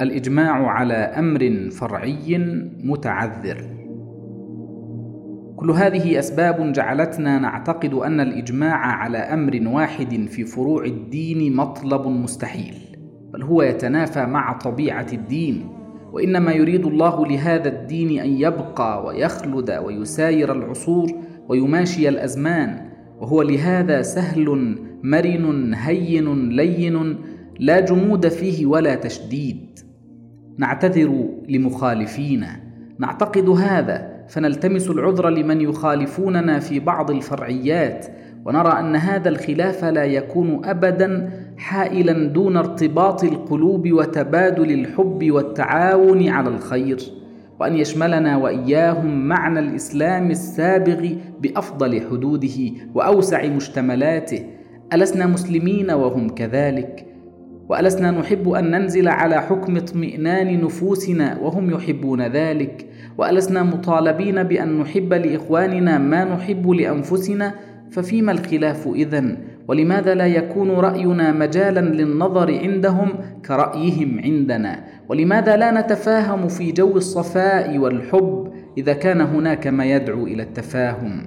الإجماع على أمر فرعي متعذر. كل هذه أسباب جعلتنا نعتقد أن الإجماع على أمر واحد في فروع الدين مطلب مستحيل بل هو يتنافى مع طبيعة الدين وإنما يريد الله لهذا الدين أن يبقى ويخلد ويساير العصور ويماشي الأزمان وهو لهذا سهل مرن هين لين لا جمود فيه ولا تشديد. نعتذر لمخالفينا نعتقد هذا فنلتمس العذر لمن يخالفوننا في بعض الفرعيات. ونرى أن هذا الخلاف لا يكون ابدا حائلا دون ارتباط القلوب وتبادل الحب والتعاون على الخير. وأن يشملنا وإياهم معنى الإسلام السابغ بأفضل حدوده وأوسع مشتملاته. ألسنا مسلمين وهم كذلك؟ وألسنا نحب أن ننزل على حكم اطمئنان نفوسنا وهم يحبون ذلك. وألسنا مطالبين بأن نحب لإخواننا ما نحب لأنفسنا ففيما الخلاف إذن؟ ولماذا لا يكون رأينا مجالا للنظر عندهم كرأيهم عندنا؟ ولماذا لا نتفاهم في جو الصفاء والحب إذا كان هناك ما يدعو إلى التفاهم؟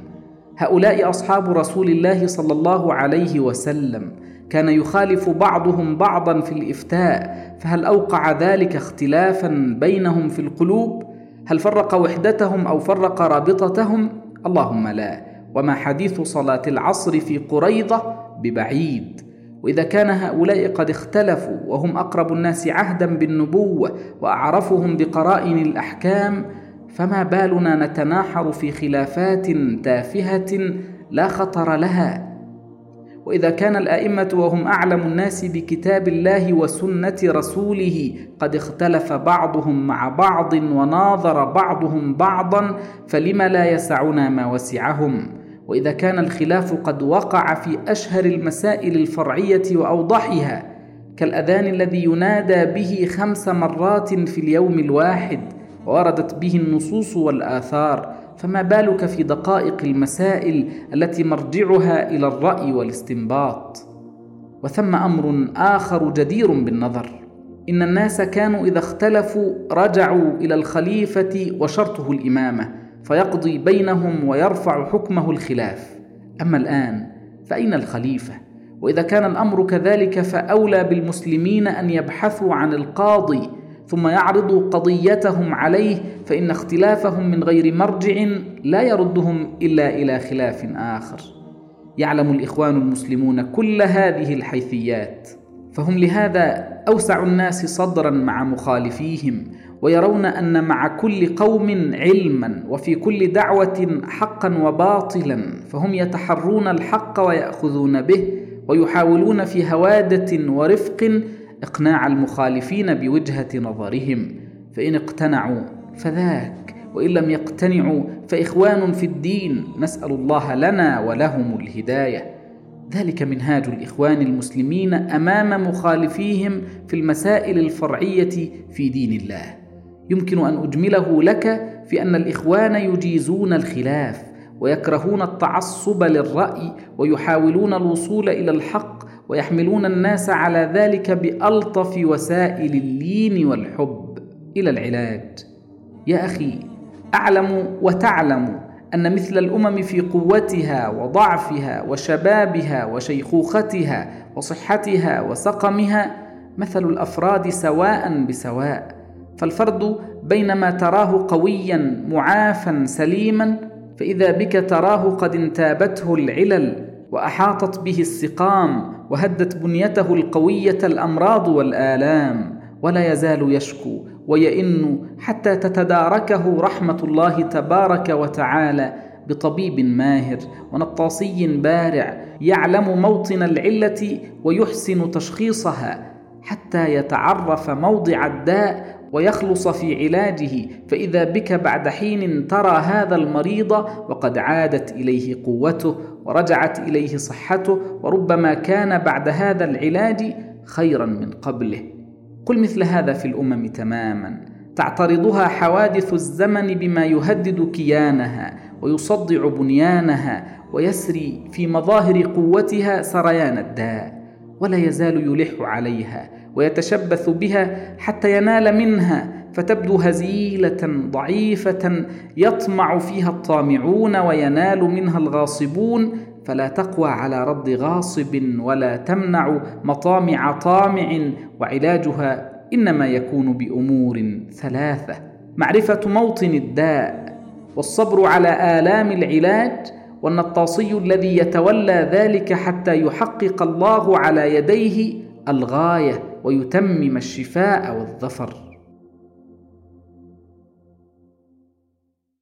هؤلاء أصحاب رسول الله صلى الله عليه وسلم. كان يخالف بعضهم بعضا في الإفتاء فهل أوقع ذلك اختلافا بينهم في القلوب؟ هل فرق وحدتهم أو فرق رابطتهم؟ اللهم لا. وما حديث صلاة العصر في قريضة ببعيد. وإذا كان هؤلاء قد اختلفوا وهم أقرب الناس عهدا بالنبوة وأعرفهم بقرائن الأحكام فما بالنا نتناحر في خلافات تافهة لا خطر لها. وإذا كان الأئمة وهم أعلم الناس بكتاب الله وسنة رسوله قد اختلف بعضهم مع بعض وناظر بعضهم بعضا فلم لا يسعنا ما وسعهم؟ وإذا كان الخلاف قد وقع في أشهر المسائل الفرعية وأوضحها كالأذان الذي ينادى به خمس مرات في اليوم الواحد وردت به النصوص والآثار. فما بالك في دقائق المسائل التي مرجعها إلى الرأي والاستنباط؟ وثم أمر آخر جدير بالنظر. إن الناس كانوا إذا اختلفوا رجعوا إلى الخليفة وشرطه الإمامة فيقضي بينهم ويرفع حكمه الخلاف. أما الآن فأين الخليفة؟ وإذا كان الأمر كذلك فأولى بالمسلمين أن يبحثوا عن القاضي ثم يعرضوا قضيتهم عليه فإن اختلافهم من غير مرجع لا يردهم إلا إلى خلاف آخر. يعلم الإخوان المسلمون كل هذه الحيثيات فهم لهذا أوسع الناس صدرا مع مخالفيهم ويرون أن مع كل قوم علما وفي كل دعوة حقا وباطلا فهم يتحرون الحق ويأخذون به ويحاولون في هوادة ورفق إقناع المخالفين بوجهة نظرهم فإن اقتنعوا فذاك وإن لم يقتنعوا فإخوان في الدين نسأل الله لنا ولهم الهداية. ذلك منهاج الإخوان المسلمين أمام مخالفيهم في المسائل الفرعية في دين الله. يمكن أن أجمله لك في أن الإخوان يجيزون الخلاف ويكرهون التعصب للرأي ويحاولون الوصول إلى الحق ويحملون الناس على ذلك بألطف وسائل اللين والحب إلى العلاج. يا أخي أعلم وتعلم أن مثل الأمم في قوتها وضعفها وشبابها وشيخوختها وصحتها وسقمها مثل الأفراد سواء بسواء. فالفرد بينما تراه قويا معافا سليما فإذا بك تراه قد انتابته العلل وأحاطت به السقام وهدت بنيته القوية الأمراض والآلام ولا يزال يشكو ويئن حتى تتداركه رحمة الله تبارك وتعالى بطبيب ماهر ونطاصي بارع يعلم موطن العلة ويحسن تشخيصها حتى يتعرف موضع الداء ويخلص في علاجه فإذا بك بعد حين ترى هذا المريض وقد عادت إليه قوته ورجعت إليه صحته وربما كان بعد هذا العلاج خيرا من قبله. قل مثل هذا في الأمم تماما. تعترضها حوادث الزمن بما يهدد كيانها ويصدع بنيانها ويسري في مظاهر قوتها سريان الداء ولا يزال يلح عليها. ويتشبث بها حتى ينال منها فتبدو هزيلة ضعيفة يطمع فيها الطامعون وينال منها الغاصبون. فلا تقوى على رد غاصب ولا تمنع مطامع طامع وعلاجها إنما يكون بأمور ثلاثة معرفة موطن الداء والصبر على آلام العلاج والنطاصي الذي يتولى ذلك حتى يحقق الله على يديه الغاية. ويتمم الشفاء والظفر.